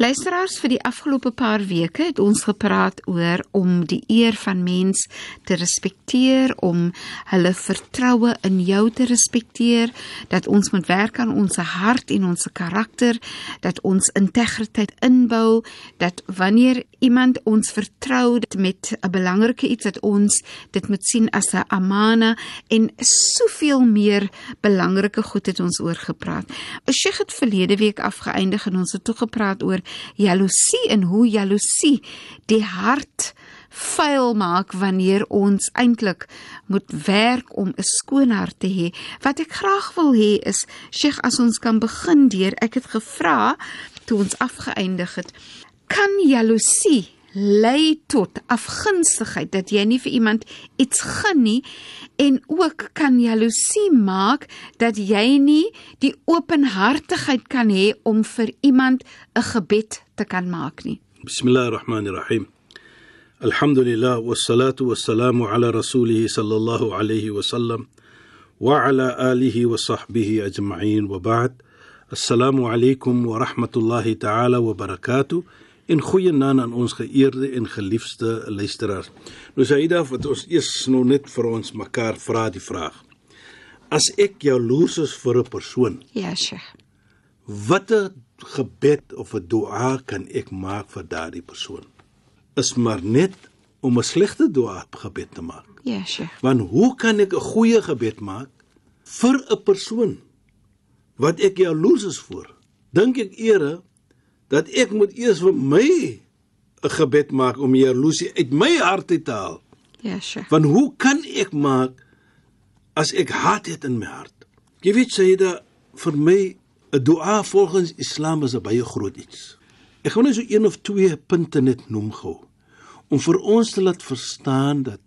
Luisteraars vir die afgelope paar weke het ons gepraat oor om die eer van mens te respekteer, om hulle vertroue in jou te respekteer, dat ons moet werk aan ons hart en ons karakter, dat ons integriteit inbou, dat wanneer iemand ons vertrou met 'n belangrike iets dat ons dit moet sien as 'n amana en soveel meer belangrike goed het ons oor gepraat. Sheikh het verlede week afgeëindig en ons het toe gepraat oor jaloesie en hoe jaloesie die hart vuil maak wanneer ons eintlik moet werk om 'n skoon hart te hê. Wat ek graag wil hê is Sheikh as ons kan begin deur ek het gevra toe ons afgeëindig het kan jaloesie lei tot afgunstigheid dat jy nie vir iemand iets gun nie en ook kan jaloesie maak dat jy nie die openhartigheid kan hê om vir iemand 'n gebed te kan maak nie. Bismillahirrahmanirrahim. Alhamdulillah wassalatu wassalamu ala rasulih sallallahu alayhi wa sallam wa ala alihi wa sahbihi ajma'in wa ba'd. Assalamu alaykum wa rahmatullahi ta'ala wa barakatuh. En goeie naam aan ons geëerde en geliefde luisteraars. Nou Saida, wat ons eers nou net vir ons mekaar vra die vraag. As ek jaloers is vir 'n persoon, Ja, Sheikh. watter gebed of 'n dua kan ek maak vir daardie persoon? Is maar net om 'n slegte dua gebed te maak. Ja, Sheikh. Want hoe kan ek 'n goeie gebed maak vir 'n persoon wat ek jaloers is vir? Dink ek eerder dat ek moet eers vir my 'n gebed maak om jaloesie uit my hart uit te haal. Ja, Sheikh. Want hoe kan ek maak as ek haat het in my hart? Jy weet jy vir my 'n dua volgens Islam is 'n baie groot iets. Ek gaan net so een of twee punte net noem gou om vir ons te laat verstaan dat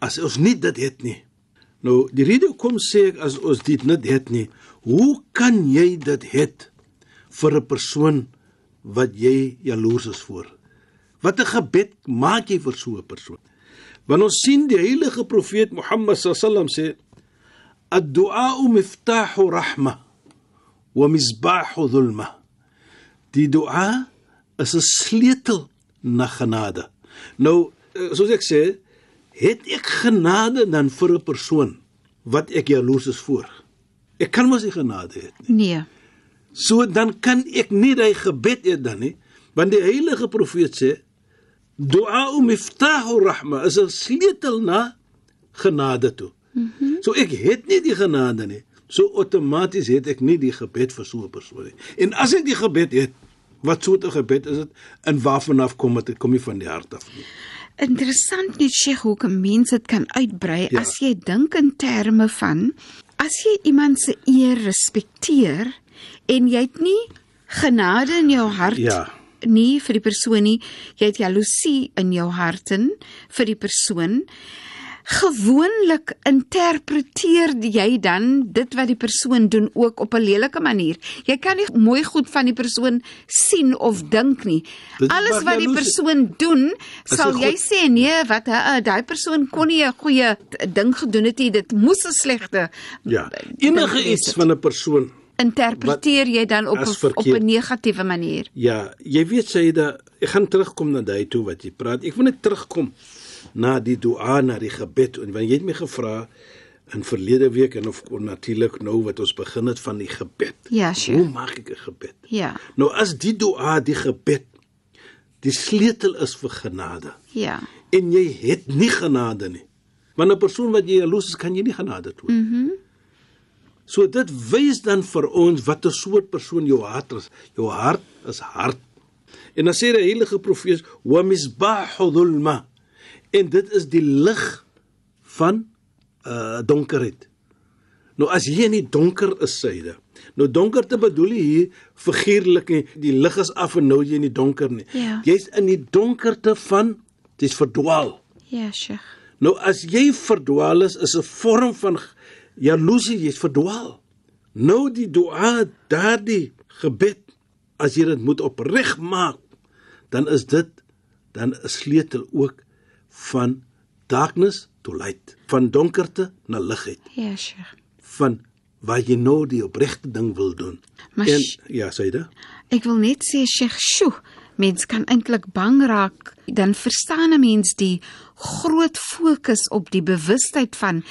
as ons nie dit het nie. Nou die rede kom sê ek as ons dit nie het nie, hoe kan jy dit het vir 'n persoon wat jy jaloers is vir? Watter gebed maak jy vir so 'n persoon? Want ons sien die heilige profeet Mohammed sallam sê ad-du'a miftahu rahma wa misbahu dhulma. Die du'a is 'n sleutel na genade. Nou, soos ek sê, het ek genade dan vir 'n persoon wat ek jaloers is vir? Ek kan mos nie genade hê nie. Nee. So dan kan ek nie daai gebed hê dan nie, want die heilige profeet sê du'a miftahu rahma is 'n sleutel na genade toe. Mm -hmm. So ek het nie die genade nie. So outomaties het ek nie die gebed vir so 'n persoon nie. En as ek die gebed het, wat soort 'n gebed is dit? En waarvan af kom dit? Kom nie van die hart af nie. Interessant net Sheikh hoe 'n mens dit kan uitbrei Ja. as jy dink in terme van as jy iemand se eer respekteer en jy het nie genade in jou hart Ja. nie vir die persoon nie, jy het jaloesie in jou hart in vir die persoon. Gewoonlik interpreteer jy dan dit wat die persoon doen ook op 'n lelike manier. Jy kan nie mooi goed van die persoon sien of dink nie. Alles wat die persoon doen, sal jy sê nee, wat uh, daai persoon kon nie 'n goeie ding gedoen het nie. Dit moes 'n slegte Ja. Enige iets van 'n persoon interpreteer jy dan op 'n op. 'n negatiewe manier. Ja, jy weet Saida, ek gaan terugkom na daai toe wat jy praat. Ek wil net terugkom na die dua, na die gebed en want jy het my gevra in verlede week en of natuurlik nou wat ons begin het van die gebed. Ja, sure. Hoe maak ek 'n gebed? Ja. Nou as die dua, die gebed die sleutel is vir genade. Ja. en jy het nie genade nie. Want 'n persoon wat jy jaloes is, kan jy nie genade toon. Mhm. Mm so dit wys dan vir ons wat 'n soort persoon jou hart is. Jou hart is hard. En dan sê die heilige profeet wa misbahu dhulma. En dit is die lig van uh donkerheid. Nou as jy in die donker is syde. Nou donker te bedoel hier figuurlik nie. Die lig is af en nou jy in die donker nie. Ja. Jy's in die donkerte van dis verdwaal. Ja, Sheikh. Nou as jy verdwaal is, is 'n vorm van jaloesie, jy's verdwaal. Nou die dua, daardie gebed, as jy dit moet opreg maak, dan is dit dan 'n sleutel ook van darkness to light, van donkerte na ligheid, Ja, Sheikh. van waar jy nou die opregte ding wil doen. Maar en ja, sê dit. Ek wil net sê Sheikh, sjoe, mens kan eintlik bang raak, dan verstaan 'n mens die groot fokus op die bewustheid van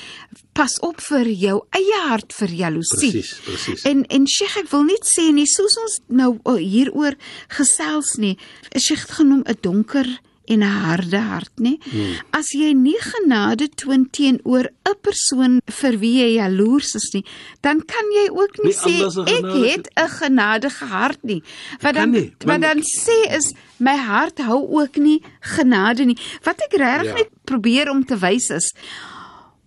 pas op vir jou eie hart vir jaloesie. Presies, presies. En en Sheikh, ek wil net sê nie soos ons nou oh, hieroor gesels nie, Sheikh genoem 'n donker en 'n harde hart, nê? Hmm. As jy nie genade toon teenoor 'n persoon vir wie jy jaloers is nie, dan kan jy ook nie Nie sê ek het 'n genadige hart nie. Wat dan nie, wat dan sê is my hart hou ook nie genade nie. Wat ek regtig Ja. net probeer om te wys is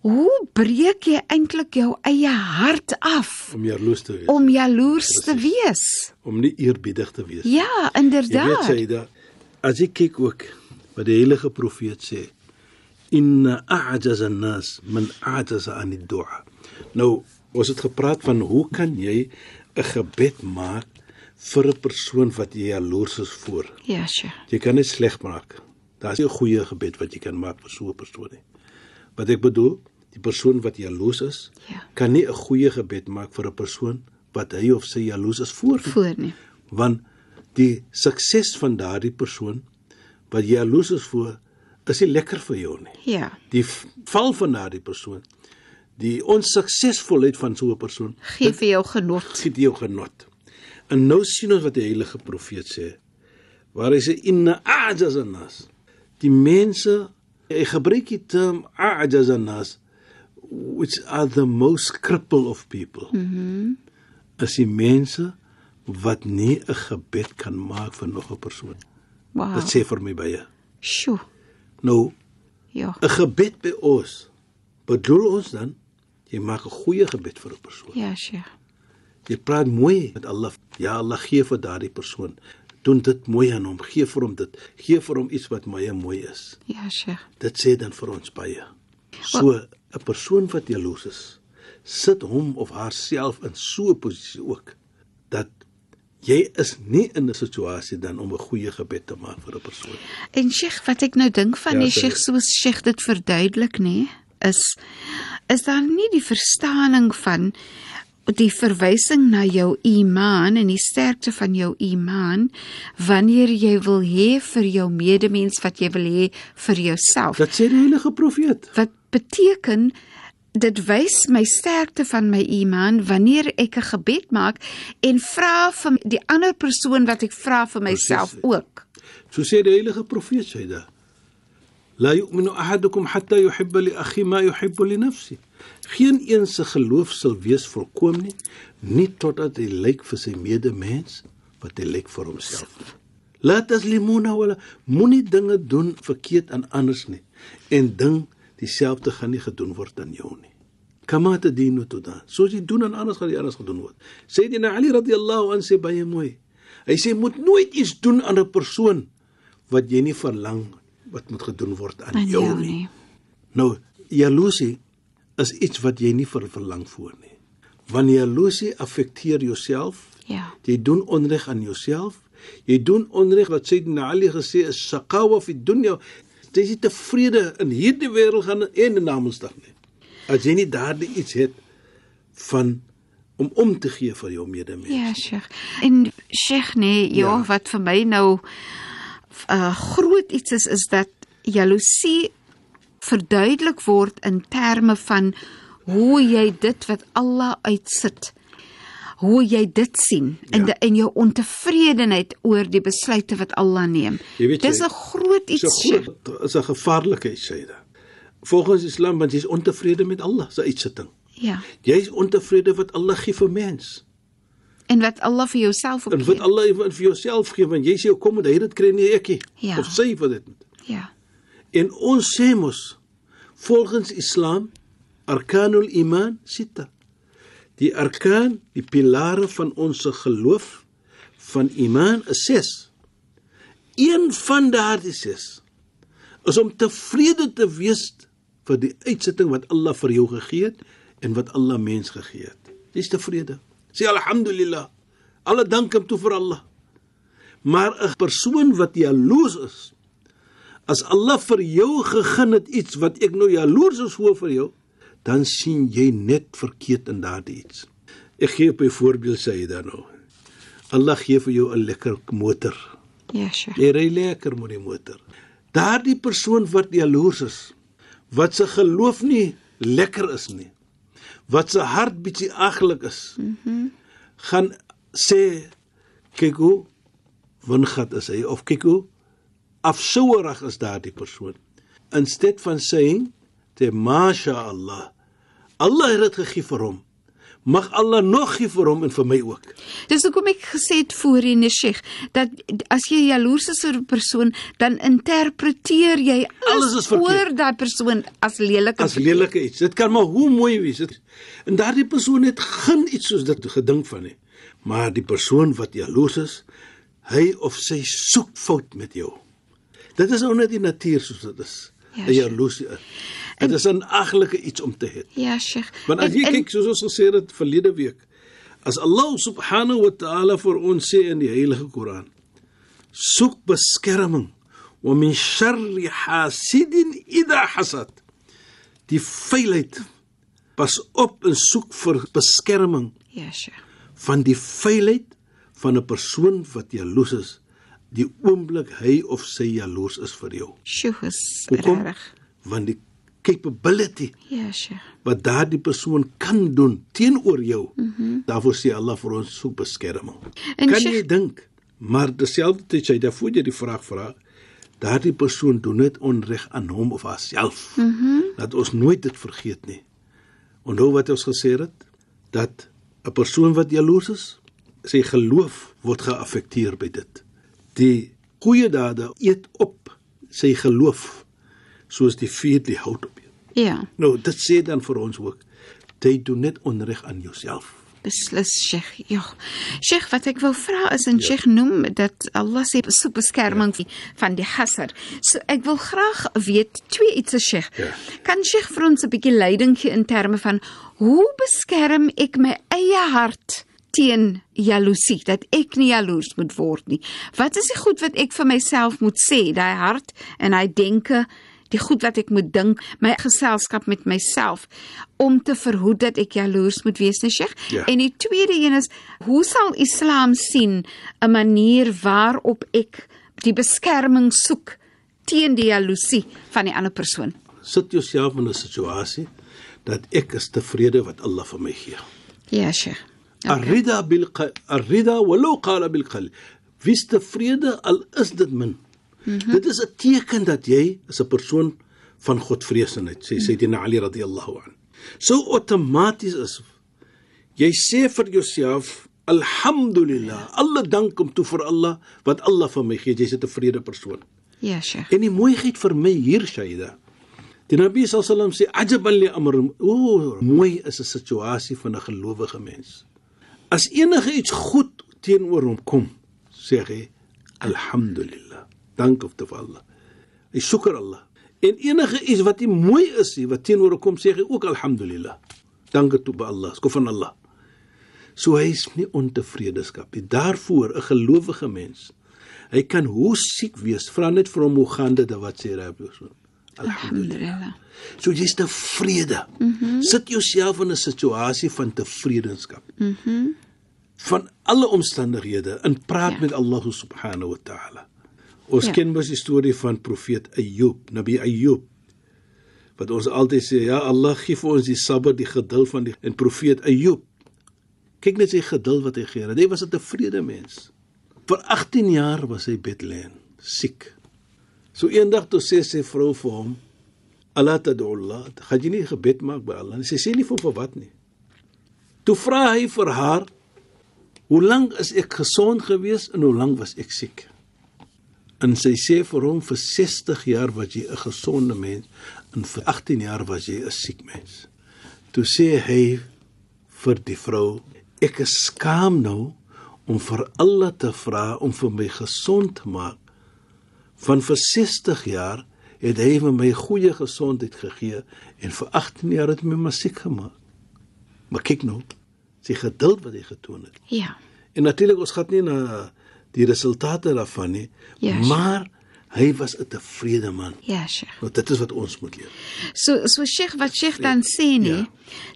hoe breek jy eintlik jou eie hart af om jaloers te wees, om jaloers te Presies. wees? om nie eerbiedig te wees. Ja, Jy weet inderdaad. sê dat as jy kyk ook wat die heilige profeet sê, inna a'jaza an-nas man a'jaza an ad-du'a. Nou, ons het gepraat van hoe kan jy 'n gebed maak vir 'n persoon wat jy jaloers is voor. Ja, sure. Jy kan dit sleg maak. Daar's 'n goeie gebed wat jy kan maak vir so 'n persoon nie. Wat ek bedoel, die persoon wat jaloers is, Ja. kan nie 'n goeie gebed maak vir 'n persoon wat hy of sy jaloers is voor nie Voor nie. want die sukses van daardie persoon wat jy jaloers is voor is nie lekker vir jou nie. Ja. Die val van daardie persoon, die onsuksesvolheid van so 'n persoon, Gee vir jou genot. gee jou genot. En nou sien ons wat die heilige profeet sê. Waar hy sê inna a'jaz an-nas. Die mense hy gebruik die term a'jaz an-nas which are the most cripple of people. Mhm. Mm is die mense wat nie 'n gebed kan maak vir nog 'n persoon. Wow. Dit sê vir my baie. Sjoe. Nou, Ja. 'n gebed by ons bedoel ons dan jy maak 'n goeie gebed vir 'n persoon. Ja, sure. Jy praat mooi met Allah. Ja, Allah gee vir daardie persoon. Doen dit mooi aan hom. Gee vir hom dit. Gee vir hom iets wat baie mooi is. Ja, sure. Dit sê dan vir ons baie. So 'n persoon wat jaloers is, sit hom of haarself in so 'n posisie ook dat jy is nie in 'n situasie dan om 'n goeie gebed te maak vir 'n persoon. En Sheikh, wat ek nou dink van Ja, die sê. Sheikh soos Sheikh dit verduidelik, nê, is is daar nie die verstaaning van die verwysing na jou iman en die sterkte van jou iman wanneer jy wil hê vir jou medemens wat jy wil hê vir jouself. Dit sê die heilige profeet. Wat beteken dit wys my sterkte van my iman wanneer ek 'n gebed maak en vra vir die ander persoon wat ek vra vir myself Presies. ook. So sê die heilige profeet sê dit. La yu'minu ahadukum hatta yuhibba li akhi ma yuhibbu li nafsi. Geen een se geloof sal wees volkom nie, nie totdat hy lyk vir sy medemens wat hy lyk vir homself. La taslimuna wala moenie dinge doen verkeerd aan anders nie en ding dieselfde gaan nie gedoen word aan jou nie. Kama tadinu tudan. Soos jy doen aan anders gaan die anders gedoen word. Sayyidina Ali radhiyallahu anhu sê baie mooi. Hy sê moet nooit iets doen aan 'n persoon wat jy nie verlang wat moet gedoen word aan, Aan jou, jou nie. nie. Nou, jaloesie is iets wat jy nie vir verlang voor nie. Wanneer jaloesie affekteer jouself, Ja. jy doen onreg aan jouself, jy doen onreg wat Sayyidina Ali gesê is saqawa fi dunya. Jy is tevrede in hierdie wêreld gaan en in namensdag nie. As jy nie daardie iets het van om om te gee vir jou medemens. Ja, Sheikh. En Sheikh nee, ja, Ja. ja, wat vir my nou 'n uh, groot iets is is dat jaloesie verduidelik word in terme van hoe jy dit wat Allah uitsit hoe jy dit sien in Ja. in jou ontevredenheid oor die besluite wat Allah neem. Weet, Dis 'n groot Dis iets. 'n Sheikh. groot is 'n gevaarlike iets sê dit. Volgens Islam want jy's ontevrede met Allah se uitsitting. Ja. Jy's ontevrede wat Allah gee vir mens. En wat Allah vir jouself ook En wat gee. Allah vir jouself gee want jy sê kom moet hy dit kry nie ekkie. Ja. Of sy vir dit. moet. Ja. En ons sê mos volgens Islam arkanul iman sita. Die arkaan, die pilare van ons geloof van iman is 6. Een van daardie 6 is om tevrede te wees vir die uitsitting wat Allah vir jou gegee het en wat Allah mens gegee het. Jy's tevrede. Sê alhamdulillah. Alle dank hom toe vir Allah. Maar 'n persoon wat jaloers is, as Allah vir jou gegee het iets wat ek nou jaloers is oor vir jou, dan sien jy net verkeerd in daardie iets. Ek gee 'n voorbeeld sê jy dan nou. Allah gee vir jou 'n lekker motor. Ja, Sheikh. Jy ry lekker met die motor. Daardie persoon wat jaloers is, wat se geloof nie lekker is nie, wat se hart bietjie aglik is, mm -hmm. gaan sê kyk hoe wingat is hy of kyk hoe afsouerig is daardie persoon. Instead van saying te masha Allah, Allah het dit gegee vir hom. Mag Allah nog gee vir hom en vir my ook. Dis hoekom ek gesê het voorheen, Sheikh, dat as jy jaloers is oor 'n persoon, dan interpreteer jy Alles alles, oor daai persoon as lelik. as lelike iets. Dit kan maar hoe mooi wees. Dit en daardie persoon het geen iets soos dit gedink van nie. Maar die persoon wat jaloers is, hy of sy soek fout met jou. Dit is ook net die natuur soos dit is. Ja, 'n. Jaloesie. Dit is 'n aglike iets om te hê. Ja, Sheikh. Want as jy en- kyk soos ons gesê het verlede week, as Allah subhanahu wa ta'ala vir ons sê in die Heilige Koran, soek beskerming wa min sharri hasidin idha hasad. Die feilheid pas op en soek vir beskerming Ja, Sheikh. van die feilheid van 'n persoon wat jaloers is die oomblik hy of sy jaloers is vir jou. Sjoe, is reg. Want die capability Ja, Sheikh. wat daardie persoon kan doen teenoor jou. Mm -hmm. Daarvoor sê Allah vir ons soek beskerming. En kan Sheikh- jy dink, maar terselfdertyd jy daarvoor jy die vraag vra, daardie persoon doen dit onreg aan hom of haarself. Mm dat ons nooit dit vergeet nie. Onthou wat ons gesê het dat 'n persoon wat jaloers is, sy geloof word geaffekteer by dit. Die goeie dade eet op sy geloof soos die vuur die hout. Ja, Nou, dit sê dan vir ons ook, jy doen net onreg aan jouself. beslis Sheikh. Ja. Sheikh, wat ek wil vra is en ja. Sheikh noem dat Allah sê soek beskerming ja. van die hasad. So ek wil graag weet twee iets Sheikh. Ja. Kan Sheikh vir ons 'n bietjie leiding gee in terme van hoe beskerm ek my eie hart teen jaloesie dat ek nie jaloers moet word nie. Wat is die goed wat ek vir myself moet sê, daai hart en daai denke, die goed wat ek moet dink, my geselskap met myself om te verhoed dat ek jaloers moet wees, nee Sheikh. Ja. En die tweede een is, hoe sal Islam sien 'n manier waarop ek die beskerming soek teen die jaloesie van die ander persoon? Sit jouself in 'n situasie dat ek is tevrede wat Allah vir my gee. Ja, Sheikh. Ar-rida bil ar-rida walau qala bil qalb. Wees tevrede al is dit min. Mm -hmm. Dit is 'n teken dat jy is 'n persoon van Godvreesenheid, sê Sayyidina Ali radhiyallahu an. So outomaties is jy sê vir jouself alhamdulillah, alle dank om toe vir Allah wat Allah vir my gee, jy's 'n tevrede persoon. Ja, Sheikh. En die mooiheid vir my hier Shaida. Die Nabi sallam sê ajaban li amr. O, mooi is 'n situasie van 'n gelowige mens. As enige iets goed teenoor hom kom, sê hy alhamdulillah. Dank te Allah. Hy shukr Allah. En enige iets wat nie mooi is nie wat teenoor kom, sê hy ook alhamdulillah. Dank toe by Allah, skof van Allah. So hy is nie ontevredeskap nie. Daarvoor 'n gelowige mens. Hy kan hoe siek wees, vra net vir hom hoe gaan dit wat sê hy persoon. Alhamdulillah. So jy's tevrede. Mm -hmm. Sit jouself in 'n situasie van tevredenskap. Mhm. Mm van alle omstandighede en praat. Ja. met Allah subhanahu wa ta'ala. Ons ja. Ken mos die storie van profeet Ayub, Nabi Ayub. Wat ons altyd sê, ja Allah gee vir ons die sabber, die geduld van die en profeet Ayub. Kyk net sy geduld wat hy gee. Hy was 'n tevrede mens. Vir 18 jaar was hy bedlen, siek. So eendag toe sê sy vrou vir hom: "Allah tad'ullah, gaan jy nie gebed maak by Allah?" Sy sê nie vir, vir wat nie. Toe vra hy vir haar: "Hoe lank is ek gesond gewees en hoe lank was ek siek?" En sy sê vir hom: "Vir 60 jaar was jy 'n gesonde mens en vir 18 jaar was jy 'n siek mens." Toe sê hy vir die vrou: "Ek is skaam nou om vir Allah te vra om vir my gesond te maak. Van vir 60 jaar het hy vir my goeie gesondheid gegee en vir 18 jaar het hy my maar siek gemaak." Maar kyk nou, sy geduld wat hy getoon het. Ja. En natuurlik ons gaan nie na die resultate daarvan nie, Ja, sure. maar hy was 'n tevrede man. Ja, Sheikh. Nou dit is wat ons moet leer. So so Sheikh wat Sheikh dan sê nie Ja.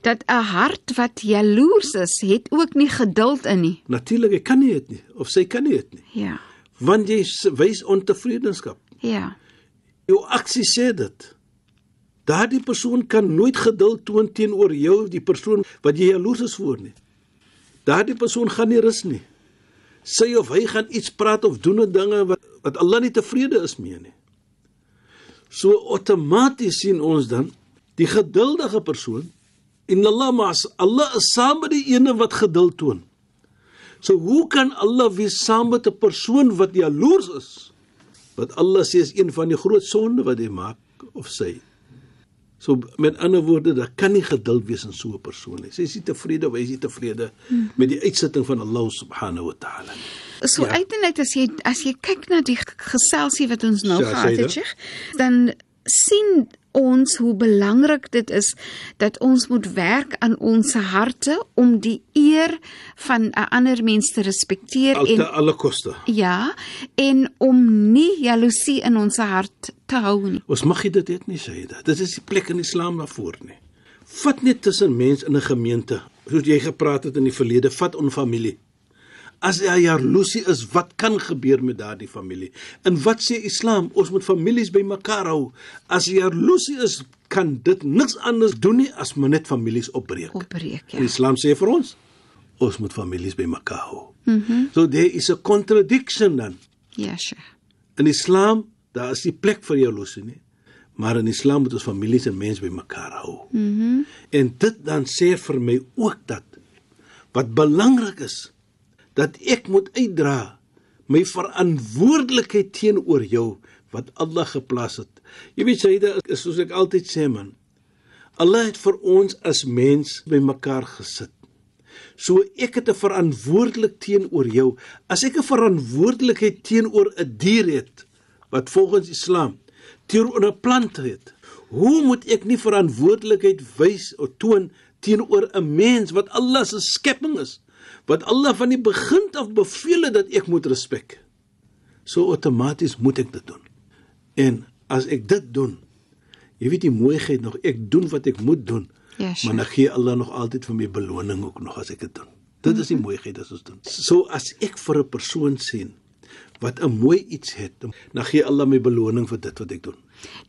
dat 'n hart wat jaloers is, het ook nie geduld in nie. Natuurlik, hy kan nie dit nie of sy kan nie dit nie. Ja. Want jy wys ontevredenskap. Ja. Jou aksie sê dit. Daardie persoon kan nooit geduld toon teenoor jou, die persoon wat jy jaloers is voor nie. Daardie persoon gaan nie rus nie. Sy of hy gaan iets praat of doen 'n dinge wat wat Allah nie tevrede is mee nie. So outomaties sien ons dan die geduldige persoon en Allah mas Allah is saam met die ene wat geduld toon. So hoe kan Allah wees saam met 'n persoon wat jaloers is? Wat Allah sê is een van die groot sonde wat hy maak of sy. So met ander woorde, daar kan nie geduld wees in so 'n persoon nie. Sy is nie tevrede of hy is nie tevrede met die uitsitting van Allah subhanahu wa ta'ala nie. So Ja. uiteindelik as jy as jy kyk na die geselsie wat ons nou Ja, gehad het, Sheikh, dan sien ons hoe belangrik dit is dat ons moet werk aan ons harte om die eer van 'n ander mens te respekteer Al te en alle koste. ja, en om nie jaloesie in ons hart te hou nie. Ons mag dit het nie sê dit. Dit is die plek in Islam daarvoor nie. Vat net tussen mens in 'n gemeente, soos jy gepraat het in die verlede, vat on familie. As daar jaloesie is, wat kan gebeur met daardie familie? En wat sê Islam? Ons moet families bymekaar hou. As jaloesie is, kan dit niks anders doen nie as maar net families opbreek. Opbreek, En ja. Islam sê vir ons, ons moet families bymekaar hou. Mhm. Mm so there is a contradiction dan. Ja, Sheikh. In Islam, daar is nie plek vir jaloesie nie. Maar in Islam moet ons families en mense bymekaar hou. Mhm. Mm en dit dan sê vir my ook dat wat belangrik is dat ek moet uitdra my verantwoordelikheid teenoor jou wat Allah geplaas het. Jy weet Saida, is soos ek altyd sê man. Allah het vir ons as mens bymekaar gesit. So ek het 'n verantwoordelik teenoor jou. As ek 'n verantwoordelikheid teenoor 'n dier het wat volgens Islam teenoor 'n plant het, hoe moet ek nie verantwoordelikheid wys of toon teenoor 'n mens wat Allah se skepping is? Wat Allah van die begin af beveel het dat ek moet respek. So outomaties moet ek dit doen. En as ek dit doen, jy weet die mooiheid nog, ek doen wat ek moet doen. Ja, sure. Maar dan gee Allah nog altyd vir my beloning ook nog as ek dit doen. Dit is die mooiheid as ons doen. So as ek vir 'n persoon sien wat 'n mooi iets het, dan gee Allah my beloning vir dit wat ek doen.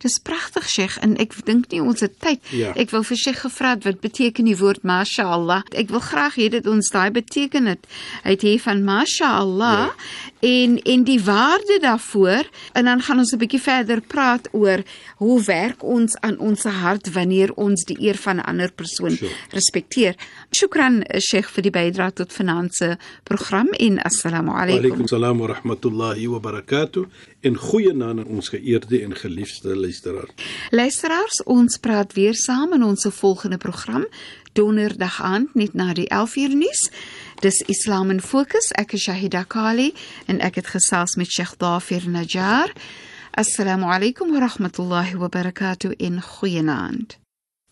Dis pragtig Sheikh en ek dink nie ons het tyd. Ja. Ek wil vir Sheikh gevra wat beteken die woord mashallah. Ek wil graag hê dit ons daai beteken het. Hy het hier van mashallah ja. En en die waarde daarvoor en dan gaan ons 'n bietjie verder praat oor hoe werk ons aan ons hart wanneer ons die eer van 'n ander persoon Sure. respekteer. Shukran Sheikh vir die bydrae tot finansie program en assalamu Wa alaykum. alaykum salaam wa rahmatullahi wa barakatuh. En goeie naam aan ons geëerde en geliefde luisteraars. Luisteraars, ons praat weer saam in ons volgende program donderdag aand net na die 11uur nuus. Dis Islam in Fokus. Ek is Shahida Kali en ek het gesels met Sheikh Dafir Najjar. Assalamu alaykum wa rahmatullahi wa barakatuh in goeienaand.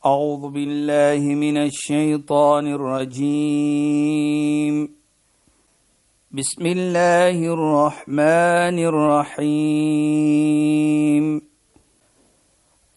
أعوذ بالله من الشيطان الرجيم بسم الله الرحمن الرحيم